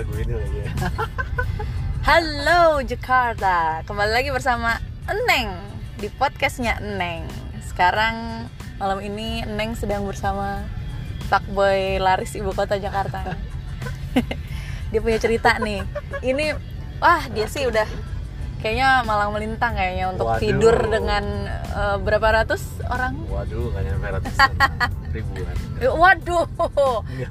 lagu ini lagi ya Halo Jakarta, kembali lagi bersama Eneng di podcastnya Eneng. Sekarang malam ini Eneng sedang bersama Pak Boy laris ibu kota Jakarta. dia punya cerita nih. Ini wah dia sih udah kayaknya malang melintang kayaknya untuk Waduh. tidur dengan eh, berapa ratus orang. waduh gak nyampe ratusan ribuan Waduh,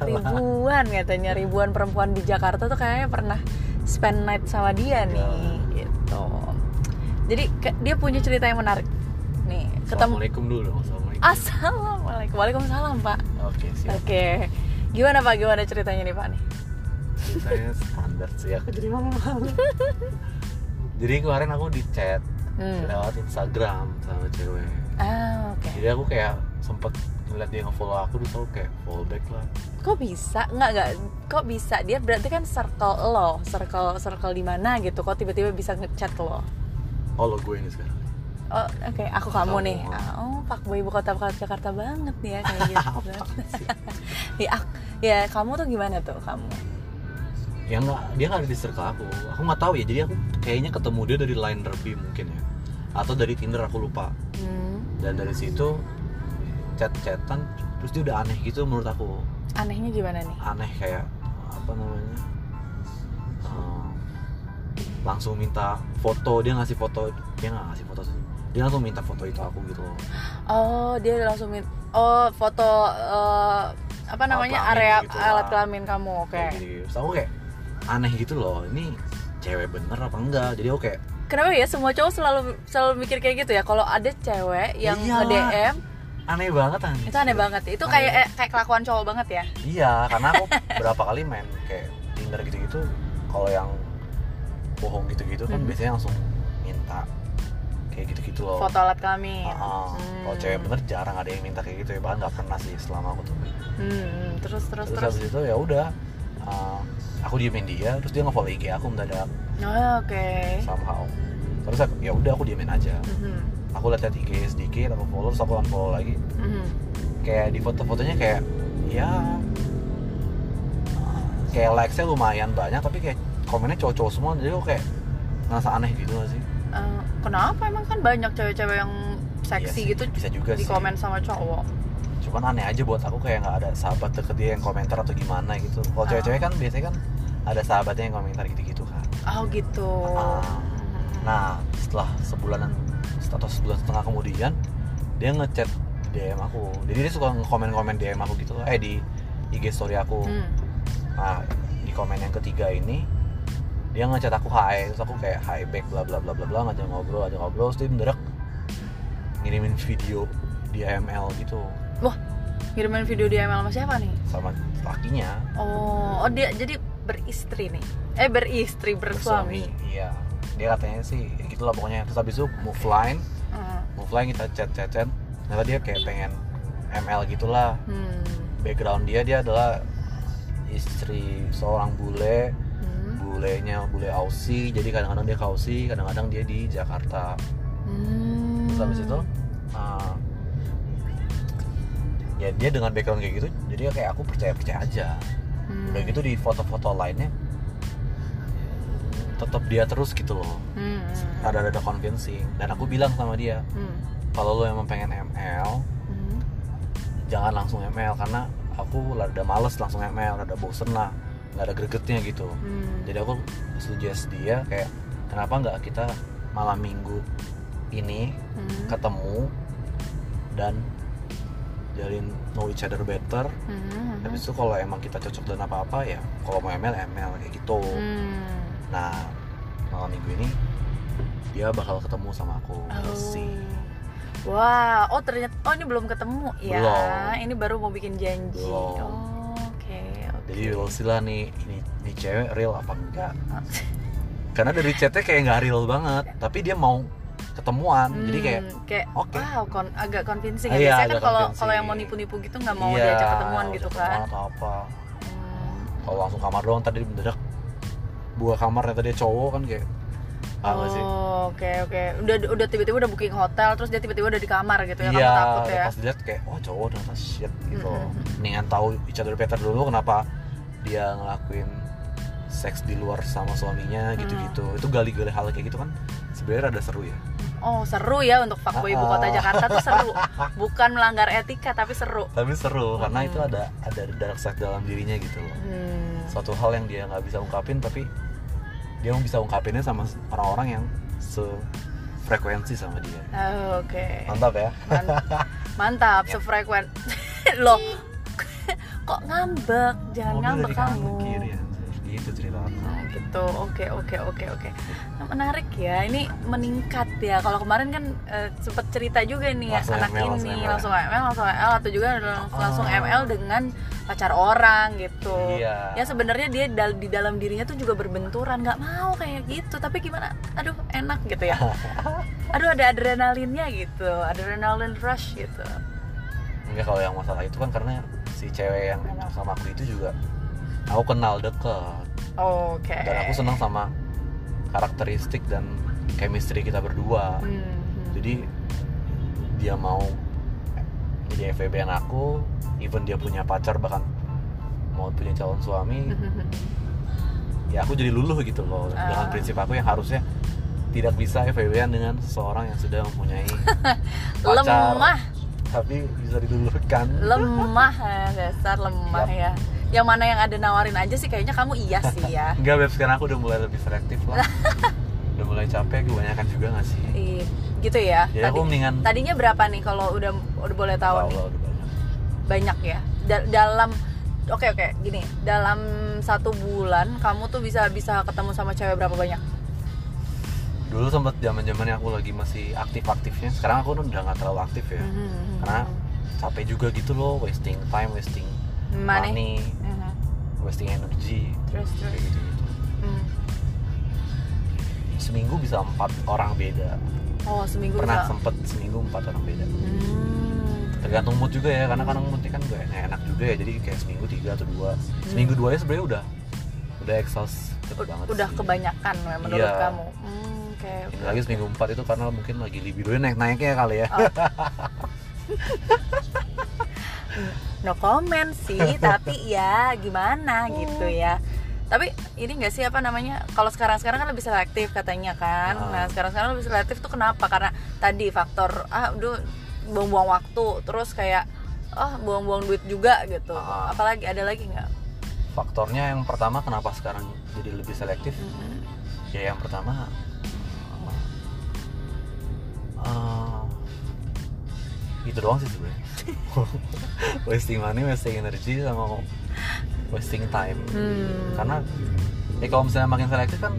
ribuan katanya ribuan perempuan di Jakarta tuh kayaknya pernah spend night sama dia nih, gitu. Jadi ke- dia punya cerita yang menarik. Nih, ketemu. Assalamualaikum dulu Assalamualaikum Assalamualaikum, Waalaikumsalam Pak. oke siap Oke, gimana Pak? Gimana ceritanya nih Pak nih? saya standar sih aku jadi malu-malu jadi kemarin aku di chat Hmm. lewat Instagram sama cewek Ah, oke. jadi aku kayak sempet ngeliat dia nge-follow aku terus aku kayak follow back lah Kok bisa? Nggak nggak. Kok bisa? Dia berarti kan circle lo, circle circle di mana gitu. Kok tiba-tiba bisa ngechat lo? oh lo gue ini sekarang Oh, oke, aku kamu Kamu. nih. Ah, Oh, Pak Boy ibu kota Jakarta banget nih ya kayak gitu. ya, ya, kamu tuh gimana tuh kamu? Ya nggak dia nggak ada di circle aku. Aku nggak tahu ya jadi aku kayaknya ketemu dia dari line Derby mungkin ya. Atau dari Tinder aku lupa. Hmm, dan dari situ chat-chatan terus dia udah aneh gitu menurut aku. Anehnya gimana nih? aneh kayak apa namanya eh, langsung minta foto dia ngasih foto dia nggak ngasih foto sih. Dia langsung minta foto itu aku gitu loh. Oh, dia langsung min Oh, foto eh, apa namanya area gitu alat kelamin kamu. Oke. kayak gitu. Terus aku kayak aneh gitu loh ini cewek bener apa enggak jadi aku kayak Kenapa ya semua cowok selalu selalu mikir kayak gitu ya? Kalau ada cewek yang Iyalah. nge-DM, aneh banget aneh itu aneh banget. Itu Aneh kayak eh, kayak kelakuan cowok banget ya. iya karena aku berapa kali main kayak Tinder gitu-gitu kalau yang bohong gitu-gitu kan Mhm. biasanya langsung minta kayak gitu-gitu loh Foto alat kelamin. Ah, ah. Hmm. Kalau cewek bener jarang ada yang minta kayak gitu ya bahkan nggak pernah sih selama aku tuh. Hmm, terus terus Terus, terus. habis itu ya udah, ah, aku diemin dia, terus dia nge-follow IG aku mendadak Oh, Oke. somehow. Terus aku- ya udah aku diemin aja. Mhm, Aku lihat IG sedikit, aku follow, terus aku unfollow lagi. mhm. Kayak di foto-fotonya kayak ya kayak likes-nya lumayan banyak tapi kayak komennya cowok-cowok semua jadi aku kayak ngerasa aneh gitu gak sih? Eh, kenapa emang kan banyak cewek-cewek yang seksi Iya sih, gitu bisa juga di sih. komen sama cowok. Cuman aneh aja buat aku kayak nggak ada sahabat deket dia yang komentar atau gimana gitu kalau Ah. cewek-cewek kan biasanya kan ada sahabatnya yang komentar gitu-gitu kan Oh gitu. Mhm. nah setelah sebulanan atau sebulan setengah kemudian dia ngechat DM aku jadi dia suka nge-komen-komen DM aku gitu eh di IG story aku Hmm. nah di komen yang ketiga ini dia ngechat aku hi terus aku kayak hi back bla bla bla bla bla ngajak ngobrol ngajak ngobrol terus dia mendadak ngirimin video di AML gitu Ngirimin video di ML sama siapa nih? sama lakinya Oh, oh dia jadi beristri nih. Eh beristri bersuami. iya dia katanya sih ya gitulah pokoknya terus habis itu move line Hmm. move line kita chat chat chat ternyata dia kayak pengen ML gitulah Hmm. background dia dia adalah istri seorang bule Hmm. bulenya bule Aussie jadi kadang-kadang dia ke Aussie kadang-kadang dia di Jakarta Hmm. terus habis itu uh, ya dia dengan background kayak gitu jadi ya kayak aku percaya percaya aja Hmm. udah gitu di foto-foto lainnya tetap dia terus gitu loh Hmm. ada ada convincing dan aku bilang sama dia Hmm. kalau lo emang pengen ML Hmm. jangan langsung ML karena aku rada males langsung ML rada bosen lah nggak ada gregetnya gitu Hmm. jadi aku suggest dia kayak kenapa nggak kita malam minggu ini Hmm. ketemu dan jalin know each other better Hmm. habis itu kalau emang kita cocok dan apa-apa ya kalau mau ML ML kayak gitu Hmm. nah malam minggu ini dia bakal ketemu sama aku Oh. sih Wah, oh ternyata oh ini belum ketemu ya. Belum. Ini baru mau bikin janji. Belum. Oh, Oke, oke. jadi we'll see lah nih ini, ini cewek real apa enggak karena dari chatnya kayak nggak real banget tapi dia mau ketemuan jadi kayak Hmm, kayak oke. wow, kon- agak convincing Iya, ya. Biasanya kan kalau kalau yang mau nipu-nipu gitu nggak mau iya, diajak ketemuan gitu kan. atau apa Hmm. kalau langsung kamar doang tadi mendadak buka kamar ternyata dia cowok kan kayak ah nggak sih Oh, oke oke. Udah udah tiba-tiba udah booking hotel terus dia tiba-tiba udah di kamar gitu ya. iya takut ya. pas dilihat kayak wah cowok ternyata shit gitu Mm-mm. mendingan tahu each other better dulu kenapa dia ngelakuin seks di luar sama suaminya Hmm. gitu-gitu itu gali-gali hal kayak gitu kan sebenarnya ada seru ya Oh seru ya untuk fuckboy ibu kota Ah. Jakarta tuh seru Bukan melanggar etika tapi seru tapi seru karena Hmm. itu ada ada dark side dalam dirinya gitu loh hmm. suatu hal yang dia nggak bisa ungkapin tapi dia bisa ungkapinnya sama orang-orang yang sefrekuensi sama dia Oh, Oke mantap ya Man- Mantap, Ya. sefrekuen Loh Kok ngambek? Jangan Mobil ngambek kamu. Gitu cerita aku. Nah, gitu. Oke oke oke oke. Nah, menarik ya. Ini meningkat ya. Kalau kemarin kan eh, sempet cerita juga nih ya Langsung anak ML, langsung ini ML. langsung ML langsung ML atau juga Ah. langsung ML dengan pacar orang gitu. Iya. ya sebenarnya dia dal- di dalam dirinya tuh juga berbenturan. Nggak mau kayak gitu. Tapi gimana? Aduh enak gitu ya. Aduh ada adrenalinnya gitu. Adrenalin rush gitu. Enggak kalau yang masalah itu kan karena si cewek yang sama aku itu juga aku kenal deket. Oke. Dan aku senang sama karakteristik dan chemistry kita berdua. Hmm, jadi dia mau jadi FVB an aku even dia punya pacar bahkan mau punya calon suami ya aku jadi luluh gitu loh dengan Ah. prinsip aku yang harusnya tidak bisa FVB-an dengan seseorang yang sudah mempunyai pacar. Lemah. Tapi bisa diluluhkan. Lemah ya dasar lemah ya yang mana yang ada nawarin aja sih kayaknya kamu iya sih ya. Enggak beb sekarang aku udah mulai lebih selektif lah. Udah mulai capek kebanyakan juga gak sih? Ih, gitu ya. Jadi aku mendingan tadinya berapa nih kalau udah udah boleh tahu Tahu nih? udah banyak. banyak ya? Da- dalam oke oke gini. Dalam satu bulan kamu tuh bisa bisa ketemu sama cewek berapa banyak? Dulu sempet zaman zamannya aku lagi masih aktif aktifnya sekarang aku udah nggak terlalu aktif ya. Mhm. karena capek juga gitu loh wasting time wasting Money. money. Wasting energy terus kayak terus gitu Hmm. seminggu bisa empat orang beda oh seminggu pernah bisa sempet seminggu empat orang beda Hmm. tergantung mood juga ya karena kadang moodnya kan gak enak, enak juga ya jadi kayak seminggu tiga atau dua seminggu dua ya sebenarnya udah udah exhaust banget udah sih. kebanyakan ya menurut Iya. kamu Hmm. Ini lagi seminggu empat itu karena mungkin lagi libidonya naik naiknya kali ya Oh. no comment sih tapi ya gimana gitu ya tapi ini nggak sih apa namanya kalau sekarang sekarang kan lebih selektif katanya kan Ah. nah sekarang sekarang lebih selektif tuh kenapa karena tadi faktor ah udah buang-buang waktu terus kayak ah buang-buang duit juga gitu Ah. apalagi ada lagi nggak faktornya yang pertama kenapa sekarang jadi lebih selektif Mhm. ya yang pertama eh, itu doang sih sebenarnya. Wasting money wasting energy sama wasting time. Hmm. karena ya kalau misalnya makin selektif kan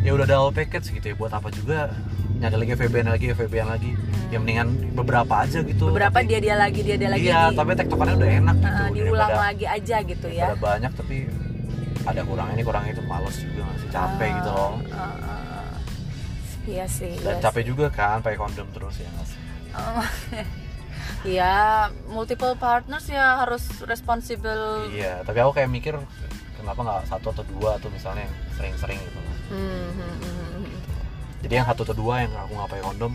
ya udah ada all package gitu ya. Buat apa juga nyari lagi FVBN lagi FVBN lagi. Ya mendingan beberapa aja gitu. Hmm. beberapa Tapi- dia dia lagi dia dia lagi iya tapi tektokannya udah enak gitu. Ah, diulang daripada- lagi aja gitu ya. daripada banyak tapi ada kurang ini kurang itu. Males juga masih capek Ah, gitu loh. ah, ah. iya sih dan iya capek juga kan pakai kondom terus ya nggak sih? Oh. ya multiple partners ya harus responsible iya tapi aku kayak mikir kenapa nggak satu atau dua atau misalnya yang sering-sering gitu. Hmm, hmm, hmm, hmm. jadi yang satu atau dua yang aku nggak pakai kondom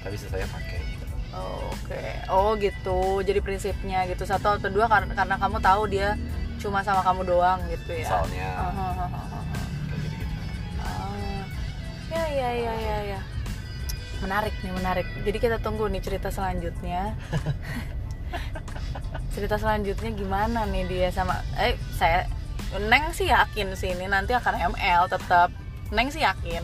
tapi sisanya pakai gitu. oke oh gitu jadi prinsipnya gitu satu atau dua karena, karena kamu tahu dia cuma sama kamu doang gitu ya misalnya Ah, ah, ah, ah, ah. kayak gitu-gitu Ah. ya ya ya ya ya menarik nih menarik. Jadi kita tunggu nih cerita selanjutnya. Cerita selanjutnya gimana nih dia sama eh saya Neng sih yakin sih ini nanti akan ML tetap. Neng sih yakin.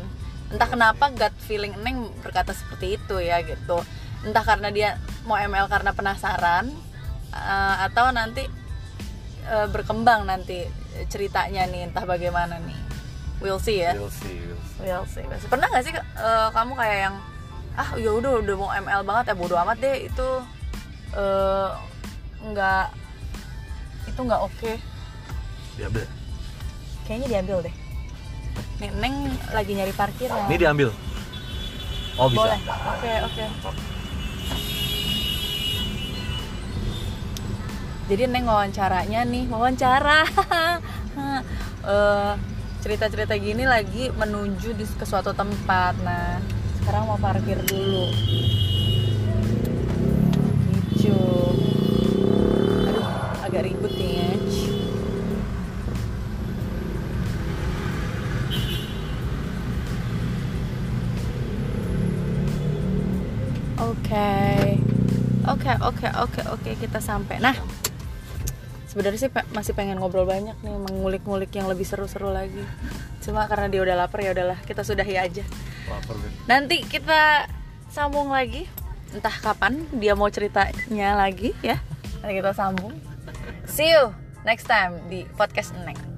Entah kenapa gut feeling Neng berkata seperti itu ya gitu. Entah karena dia mau ML karena penasaran eh, atau nanti eh, berkembang nanti ceritanya nih entah bagaimana nih. We'll see ya. We'll see, we'll see. Well pasti. pernah gak sih eh, kamu kayak yang ah ya udah udah mau ML banget ya bodo amat deh itu eh, nggak itu nggak oke. Diambil. Kayaknya diambil deh. Nih, Neng lagi nyari parkir ya. Ini diambil. Oh bisa. Boleh. Oke oke. Jadi Neng wawancaranya nih wawancara. Eh, cerita-cerita gini lagi menuju di ke suatu tempat nah sekarang mau parkir dulu. Hijau aduh agak ribet nih ya Oke, oke, oke, oke, oke kita sampai. Nah, sebenarnya sih masih pengen ngobrol banyak nih mengulik-ngulik yang lebih seru-seru lagi. Cuma karena dia udah lapar ya udahlah kita sudahi aja. Nanti kita sambung lagi. Entah kapan dia mau ceritanya lagi ya. Nanti kita sambung. See you next time di podcast Neng.